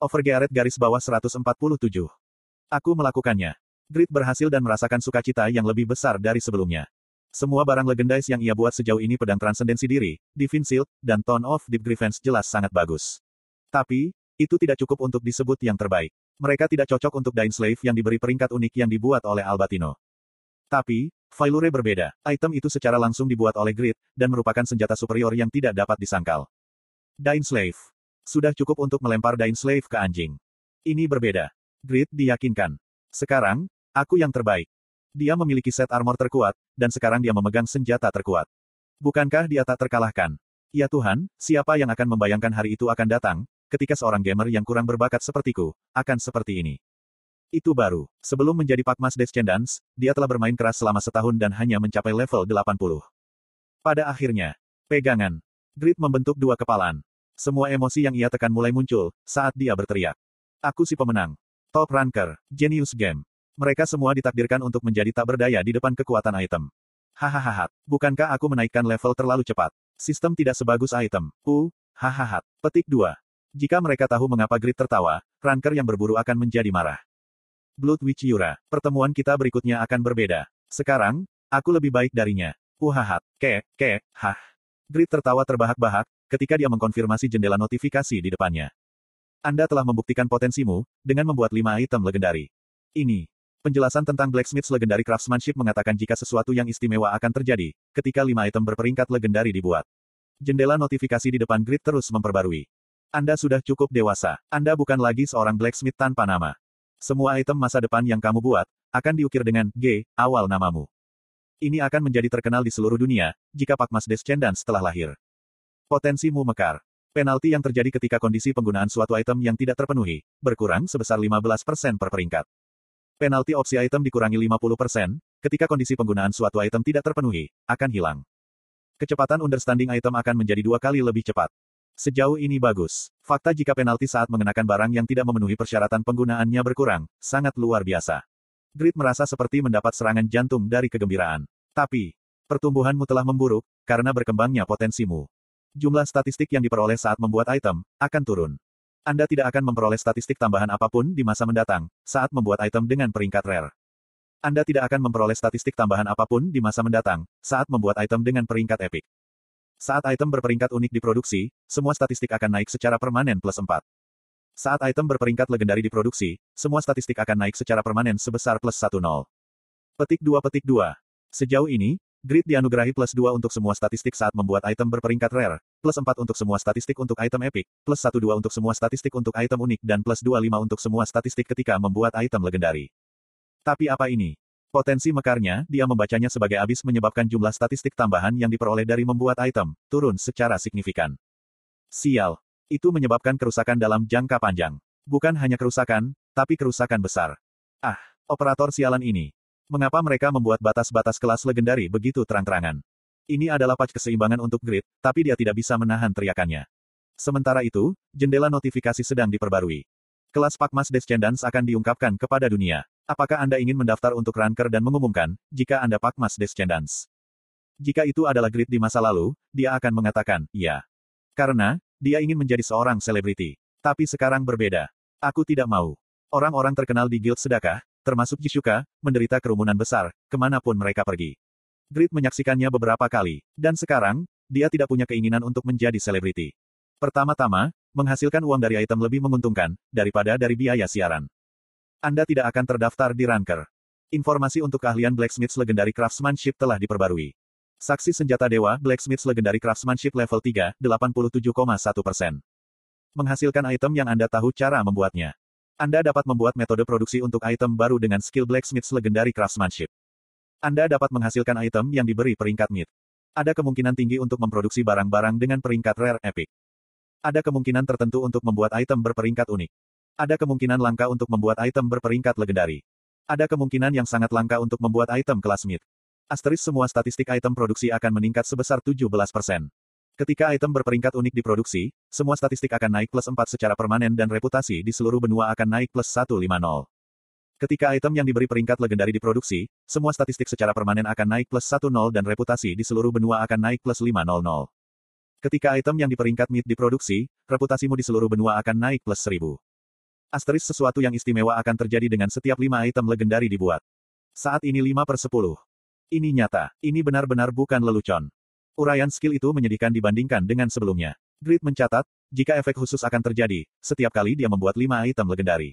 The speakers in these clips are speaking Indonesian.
Overgearet garis bawah 147. Aku melakukannya. Grit berhasil dan merasakan sukacita yang lebih besar dari sebelumnya. Semua barang legendais yang ia buat sejauh ini pedang transendensi diri, Divine Shield, dan Tone of Deep Grievance jelas sangat bagus. Tapi, itu tidak cukup untuk disebut yang terbaik. Mereka tidak cocok untuk Dain Slave yang diberi peringkat unik yang dibuat oleh Albatino. Tapi, Failure berbeda. Item itu secara langsung dibuat oleh Grid, dan merupakan senjata superior yang tidak dapat disangkal. Dain Slave. Sudah cukup untuk melempar Dain Slave ke anjing. Ini berbeda. Grid diyakinkan. Sekarang, aku yang terbaik. Dia memiliki set armor terkuat, dan sekarang dia memegang senjata terkuat. Bukankah dia tak terkalahkan? Ya Tuhan, siapa yang akan membayangkan hari itu akan datang, ketika seorang gamer yang kurang berbakat sepertiku, akan seperti ini. Itu baru. Sebelum menjadi Pakmas Descendants, dia telah bermain keras selama setahun dan hanya mencapai level 80. Pada akhirnya, pegangan. Grit membentuk dua kepalan. Semua emosi yang ia tekan mulai muncul, saat dia berteriak. Aku si pemenang. Top Ranker, Genius Game. Mereka semua ditakdirkan untuk menjadi tak berdaya di depan kekuatan item. Hahaha, bukankah aku menaikkan level terlalu cepat? Sistem tidak sebagus item. Uh, hahaha. Petik 2. Jika mereka tahu mengapa Grit tertawa, Ranker yang berburu akan menjadi marah. Blood Witch Yura. Pertemuan kita berikutnya akan berbeda. Sekarang, aku lebih baik darinya. Uhahat, ke, ke, hah. Grit tertawa terbahak-bahak, ketika dia mengkonfirmasi jendela notifikasi di depannya. Anda telah membuktikan potensimu, dengan membuat lima item legendari. Ini. Penjelasan tentang Blacksmith's Legendary Craftsmanship mengatakan jika sesuatu yang istimewa akan terjadi, ketika lima item berperingkat legendari dibuat. Jendela notifikasi di depan Grit terus memperbarui. Anda sudah cukup dewasa. Anda bukan lagi seorang blacksmith tanpa nama. Semua item masa depan yang kamu buat, akan diukir dengan G, awal namamu. Ini akan menjadi terkenal di seluruh dunia, jika Pakmas Descendants telah lahir. Potensimu mekar. Penalti yang terjadi ketika kondisi penggunaan suatu item yang tidak terpenuhi, berkurang sebesar 15% per peringkat. Penalti opsi item dikurangi 50%, ketika kondisi penggunaan suatu item tidak terpenuhi, akan hilang. Kecepatan understanding item akan menjadi dua kali lebih cepat. Sejauh ini bagus. Fakta jika penalti saat mengenakan barang yang tidak memenuhi persyaratan penggunaannya berkurang, sangat luar biasa. Grit merasa seperti mendapat serangan jantung dari kegembiraan. Tapi, pertumbuhanmu telah memburuk, karena berkembangnya potensimu. Jumlah statistik yang diperoleh saat membuat item, akan turun. Anda tidak akan memperoleh statistik tambahan apa pun di masa mendatang, saat membuat item dengan peringkat rare. Anda tidak akan memperoleh statistik tambahan apa pun di masa mendatang, saat membuat item dengan peringkat epic. Saat item berperingkat unik diproduksi, semua statistik akan naik secara permanen plus 4. Saat item berperingkat legendari diproduksi, semua statistik akan naik secara permanen sebesar plus 10. Petik 2 Petik 2. Sejauh ini, Grid dianugerahi plus 2 untuk semua statistik saat membuat item berperingkat rare, plus 4 untuk semua statistik untuk item epic, plus 1 2 untuk semua statistik untuk item unik dan plus 2 5 untuk semua statistik ketika membuat item legendari. Tapi apa ini? Potensi mekarnya, dia membacanya sebagai abis menyebabkan jumlah statistik tambahan yang diperoleh dari membuat item, turun secara signifikan. Sial. Itu menyebabkan kerusakan dalam jangka panjang. Bukan hanya kerusakan, tapi kerusakan besar. Ah, operator sialan ini. Mengapa mereka membuat batas-batas kelas legendari begitu terang-terangan? Ini adalah patch keseimbangan untuk grid, tapi dia tidak bisa menahan teriakannya. Sementara itu, jendela notifikasi sedang diperbarui. Kelas Pakmas Descendants akan diungkapkan kepada dunia. Apakah Anda ingin mendaftar untuk Ranker dan mengumumkan, jika Anda Pakmas Descendants? Jika itu adalah grid di masa lalu, dia akan mengatakan, ya. Karena, dia ingin menjadi seorang selebriti. Tapi sekarang berbeda. Aku tidak mau. Orang-orang terkenal di guild sedekah, termasuk Jisuka, menderita kerumunan besar, ke mana pun mereka pergi. Grid menyaksikannya beberapa kali, dan sekarang, dia tidak punya keinginan untuk menjadi selebriti. Pertama-tama, menghasilkan uang dari item lebih menguntungkan, daripada dari biaya siaran. Anda tidak akan terdaftar di Ranker. Informasi untuk keahlian Blacksmith's Legendary Craftsmanship telah diperbarui. Saksi senjata dewa Blacksmith's Legendary Craftsmanship level 3, 87,1%. Menghasilkan item yang Anda tahu cara membuatnya. Anda dapat membuat metode produksi untuk item baru dengan skill Blacksmith's Legendary Craftsmanship. Anda dapat menghasilkan item yang diberi peringkat mid. Ada kemungkinan tinggi untuk memproduksi barang-barang dengan peringkat rare epic. Ada kemungkinan tertentu untuk membuat item berperingkat unik. Ada kemungkinan langka untuk membuat item berperingkat legendari. Ada kemungkinan yang sangat langka untuk membuat item kelas mid. Asteris semua statistik item produksi akan meningkat sebesar 17%. Ketika item berperingkat unik diproduksi, semua statistik akan naik plus 4 secara permanen dan reputasi di seluruh benua akan naik plus 150. Ketika item yang diberi peringkat legendari diproduksi, semua statistik secara permanen akan naik plus 10 dan reputasi di seluruh benua akan naik plus 500. Ketika item yang di peringkat mid diproduksi, reputasimu di seluruh benua akan naik plus 1000. Asteris sesuatu yang istimewa akan terjadi dengan setiap lima item legendari dibuat. Saat ini 5 per 10. Ini nyata. Ini benar-benar bukan lelucon. Uraian skill itu menyedihkan dibandingkan dengan sebelumnya. Grid mencatat, jika efek khusus akan terjadi, setiap kali dia membuat 5 item legendari.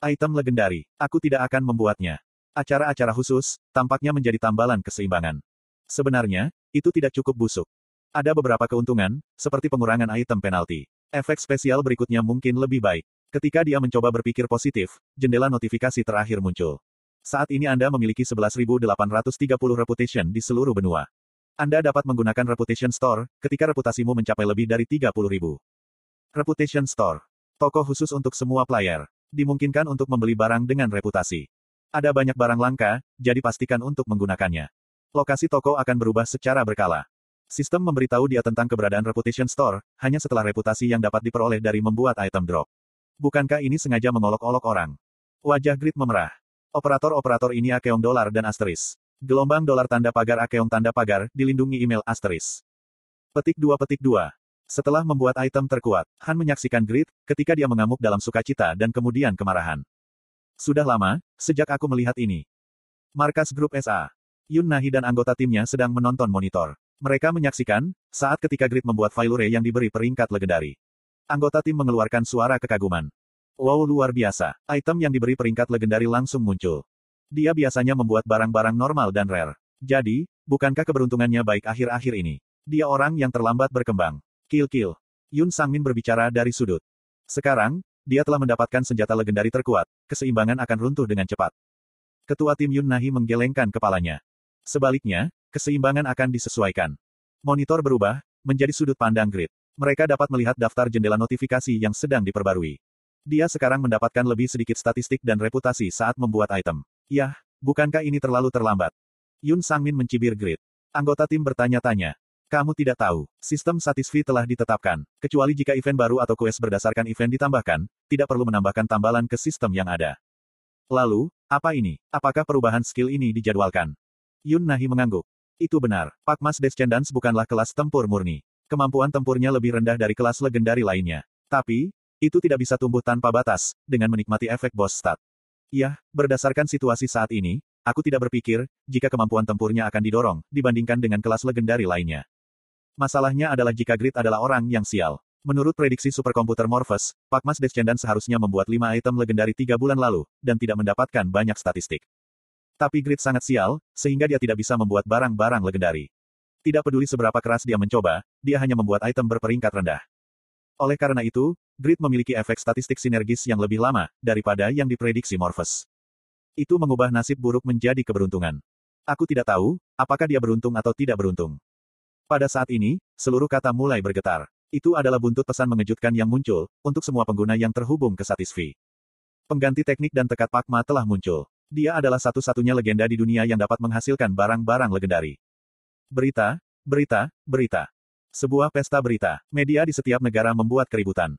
Item legendari. Aku tidak akan membuatnya. Acara-acara khusus, tampaknya menjadi tambalan keseimbangan. Sebenarnya, itu tidak cukup busuk. Ada beberapa keuntungan, seperti pengurangan item penalti. Efek spesial berikutnya mungkin lebih baik. Ketika dia mencoba berpikir positif, jendela notifikasi terakhir muncul. Saat ini Anda memiliki 11.830 reputation di seluruh benua. Anda dapat menggunakan Reputation Store, ketika reputasimu mencapai lebih dari 30.000. Reputation Store. Toko khusus untuk semua player. Dimungkinkan untuk membeli barang dengan reputasi. Ada banyak barang langka, jadi pastikan untuk menggunakannya. Lokasi toko akan berubah secara berkala. Sistem memberitahu dia tentang keberadaan Reputation Store, hanya setelah reputasi yang dapat diperoleh dari membuat item drop. Bukankah ini sengaja mengolok-olok orang? Wajah Grid memerah. Operator-operator ini Akeong dolar dan asteris. Gelombang dolar tanda pagar Akeong tanda pagar, dilindungi email asteris. Petik 2 petik 2. Setelah membuat item terkuat, Han menyaksikan Grid, ketika dia mengamuk dalam sukacita dan kemudian kemarahan. Sudah lama, sejak aku melihat ini. Markas Grup SA. Yun Nahi dan anggota timnya sedang menonton monitor. Mereka menyaksikan, saat ketika Grid membuat Failure yang diberi peringkat legendari. Anggota tim mengeluarkan suara kekaguman. Wow luar biasa, item yang diberi peringkat legendari langsung muncul. Dia biasanya membuat barang-barang normal dan rare. Jadi, bukankah keberuntungannya baik akhir-akhir ini? Dia orang yang terlambat berkembang. Kill kill. Yun Sangmin berbicara dari sudut. Sekarang, dia telah mendapatkan senjata legendari terkuat, keseimbangan akan runtuh dengan cepat. Ketua tim Yun Nahi menggelengkan kepalanya. Sebaliknya, keseimbangan akan disesuaikan. Monitor berubah, menjadi sudut pandang grid. Mereka dapat melihat daftar jendela notifikasi yang sedang diperbarui. Dia sekarang mendapatkan lebih sedikit statistik dan reputasi saat membuat item. Yah, bukankah ini terlalu terlambat? Yun Sangmin mencibir Grid. Anggota tim bertanya-tanya. Kamu tidak tahu, sistem satisfi telah ditetapkan. Kecuali jika event baru atau quest berdasarkan event ditambahkan, tidak perlu menambahkan tambalan ke sistem yang ada. Lalu, apa ini? Apakah perubahan skill ini dijadwalkan? Yun Nahi mengangguk. Itu benar, Pak Mas Descendants bukanlah kelas tempur murni. Kemampuan tempurnya lebih rendah dari kelas legendari lainnya. Tapi, itu tidak bisa tumbuh tanpa batas, dengan menikmati efek boss stat. Ya, berdasarkan situasi saat ini, aku tidak berpikir, jika kemampuan tempurnya akan didorong, dibandingkan dengan kelas legendari lainnya. Masalahnya adalah jika Grid adalah orang yang sial. Menurut prediksi superkomputer Morpheus, Pakmas Descendant seharusnya membuat 5 item legendari 3 bulan lalu, dan tidak mendapatkan banyak statistik. Tapi Grid sangat sial, sehingga dia tidak bisa membuat barang-barang legendari. Tidak peduli seberapa keras dia mencoba, dia hanya membuat item berperingkat rendah. Oleh karena itu, Grid memiliki efek statistik sinergis yang lebih lama, daripada yang diprediksi Morpheus. Itu mengubah nasib buruk menjadi keberuntungan. Aku tidak tahu, apakah dia beruntung atau tidak beruntung. Pada saat ini, seluruh kata mulai bergetar. Itu adalah buntut pesan mengejutkan yang muncul, untuk semua pengguna yang terhubung ke Satisfi. Pengganti teknik dan tekat Pakma telah muncul. Dia adalah satu-satunya legenda di dunia yang dapat menghasilkan barang-barang legendari. Berita, berita, berita. Sebuah pesta berita. Media di setiap negara membuat keributan.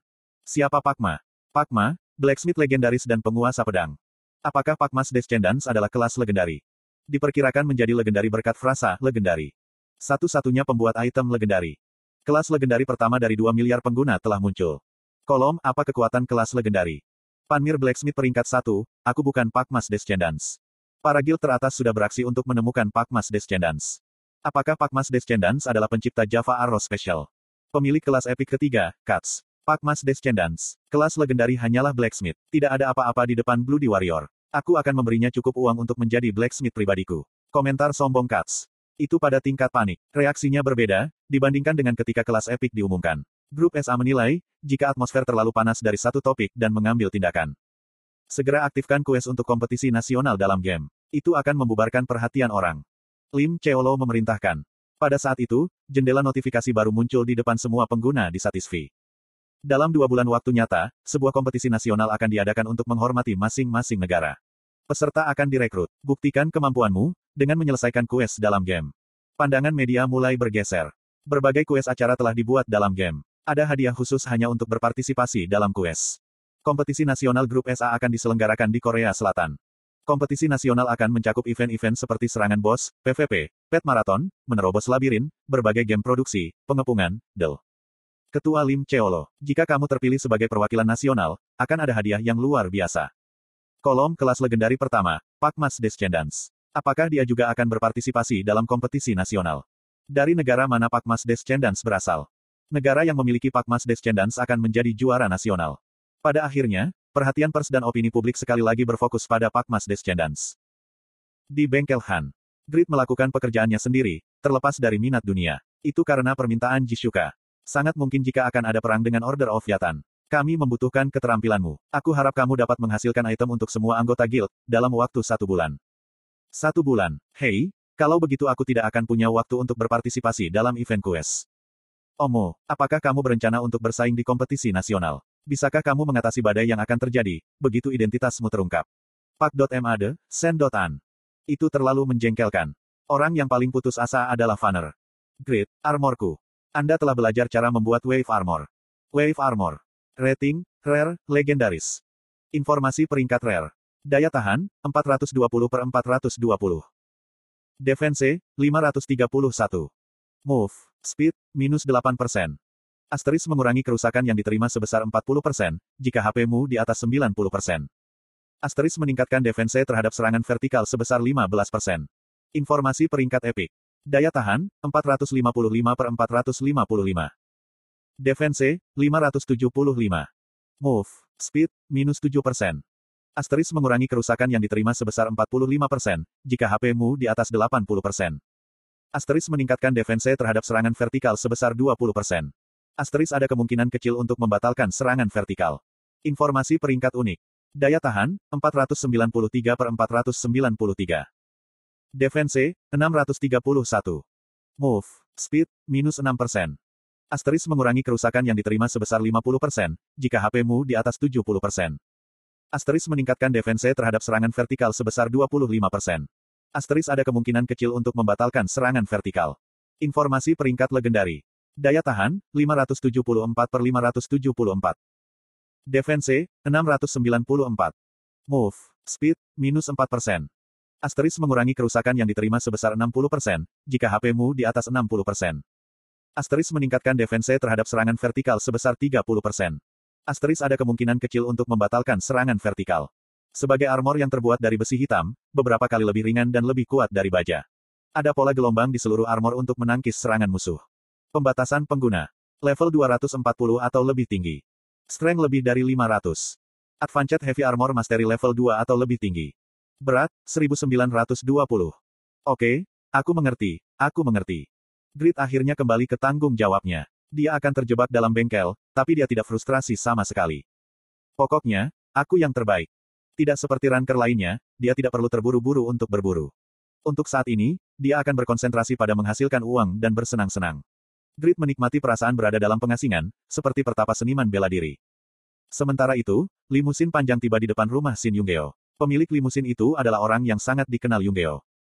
Siapa Pakma? Pakma, blacksmith legendaris dan penguasa pedang. Apakah Pakmas Descendants adalah kelas legendari? Diperkirakan menjadi legendari berkat frasa legendari. Satu-satunya pembuat item legendari. Kelas legendari pertama dari 2 miliar pengguna telah muncul. Kolom, apa kekuatan kelas legendari? Panmir Blacksmith peringkat 1, aku bukan Pakmas Descendants. Para guild teratas sudah beraksi untuk menemukan Pakmas Descendants. Apakah Pakmas Descendants adalah pencipta Java Arrow Special? Pemilik kelas epic ketiga, Katz. Pakmas Descendants. Kelas legendari hanyalah Blacksmith. Tidak ada apa-apa di depan Bloody Warrior. Aku akan memberinya cukup uang untuk menjadi Blacksmith pribadiku. Komentar sombong Katz. Itu pada tingkat panik. Reaksinya berbeda, dibandingkan dengan ketika kelas epic diumumkan. Grup SA menilai, jika atmosfer terlalu panas dari satu topik dan mengambil tindakan. Segera aktifkan quest untuk kompetisi nasional dalam game. Itu akan membubarkan perhatian orang. Lim Cheolo memerintahkan. Pada saat itu, jendela notifikasi baru muncul di depan semua pengguna di Satisfi. Dalam dua bulan waktu nyata, sebuah kompetisi nasional akan diadakan untuk menghormati masing-masing negara. Peserta akan direkrut. Buktikan kemampuanmu, dengan menyelesaikan kues dalam game. Pandangan media mulai bergeser. Berbagai kues acara telah dibuat dalam game. Ada hadiah khusus hanya untuk berpartisipasi dalam kues. Kompetisi nasional grup SA akan diselenggarakan di Korea Selatan. Kompetisi nasional akan mencakup event-event seperti serangan bos, PvP, pet marathon, menerobos labirin, berbagai game produksi, pengepungan, del. Ketua Lim Cheolo, jika kamu terpilih sebagai perwakilan nasional, akan ada hadiah yang luar biasa. Kolom kelas legendari pertama, Pak Mas Descendants. Apakah dia juga akan berpartisipasi dalam kompetisi nasional? Dari negara mana Pak Mas Descendants berasal? Negara yang memiliki Pak Mas Descendants akan menjadi juara nasional. Pada akhirnya, perhatian pers dan opini publik sekali lagi berfokus pada Pak Mas Descendants. Di bengkel Han, Grid melakukan pekerjaannya sendiri, terlepas dari minat dunia. Itu karena permintaan Jishuka. Sangat mungkin jika akan ada perang dengan Order of Yatan. Kami membutuhkan keterampilanmu. Aku harap kamu dapat menghasilkan item untuk semua anggota guild, dalam waktu satu bulan. Satu bulan. Hei, kalau begitu aku tidak akan punya waktu untuk berpartisipasi dalam event quest. Omo, apakah kamu berencana untuk bersaing di kompetisi nasional? Bisakah kamu mengatasi badai yang akan terjadi, begitu identitasmu terungkap? Pak.made, Sen.an. Itu terlalu menjengkelkan. Orang yang paling putus asa adalah Vanner. Great, armorku. Anda telah belajar cara membuat wave armor. Wave armor. Rating, rare, legendaris. Informasi peringkat rare. Daya tahan, 420 per 420. Defense, 531. Move, speed, minus 8%. Asteris mengurangi kerusakan yang diterima sebesar 40%, jika HP-mu di atas 90%. Asteris meningkatkan defense terhadap serangan vertikal sebesar 15%. Informasi peringkat epic. Daya tahan, 455 per 455. Defense, 575. Move, speed, minus 7%. Asteris mengurangi kerusakan yang diterima sebesar 45%, jika HP-mu di atas 80%. Asteris meningkatkan defense terhadap serangan vertikal sebesar 20%. Asteris ada kemungkinan kecil untuk membatalkan serangan vertikal. Informasi peringkat unik. Daya tahan, 493 per 493. Defense, 631. Move, speed, minus 6%. Asteris mengurangi kerusakan yang diterima sebesar 50%, jika HP-mu di atas 70%. Asteris meningkatkan defense terhadap serangan vertikal sebesar 25%. Asteris ada kemungkinan kecil untuk membatalkan serangan vertikal. Informasi peringkat legendari. Daya tahan, 574 per 574. Defense, 694. Move, speed, minus 4%. Asteris mengurangi kerusakan yang diterima sebesar 60%, jika HP-mu di atas 60%. Asteris meningkatkan defense terhadap serangan vertikal sebesar 30%. Asteris ada kemungkinan kecil untuk membatalkan serangan vertikal. Sebagai armor yang terbuat dari besi hitam, beberapa kali lebih ringan dan lebih kuat dari baja. Ada pola gelombang di seluruh armor untuk menangkis serangan musuh. Pembatasan pengguna. Level 240 atau lebih tinggi. Strength lebih dari 500. Advanced Heavy Armor Mastery level 2 atau lebih tinggi. Berat, 1920. Oke, aku mengerti, aku mengerti. Grit akhirnya kembali ke tanggung jawabnya. Dia akan terjebak dalam bengkel, tapi dia tidak frustrasi sama sekali. Pokoknya, aku yang terbaik. Tidak seperti ranker lainnya, dia tidak perlu terburu-buru untuk berburu. Untuk saat ini, dia akan berkonsentrasi pada menghasilkan uang dan bersenang-senang. Grit menikmati perasaan berada dalam pengasingan, seperti pertapa seniman bela diri. Sementara itu, limusin panjang tiba di depan rumah Shin Yunggeo. Pemilik limusin itu adalah orang yang sangat dikenal Yunggeo.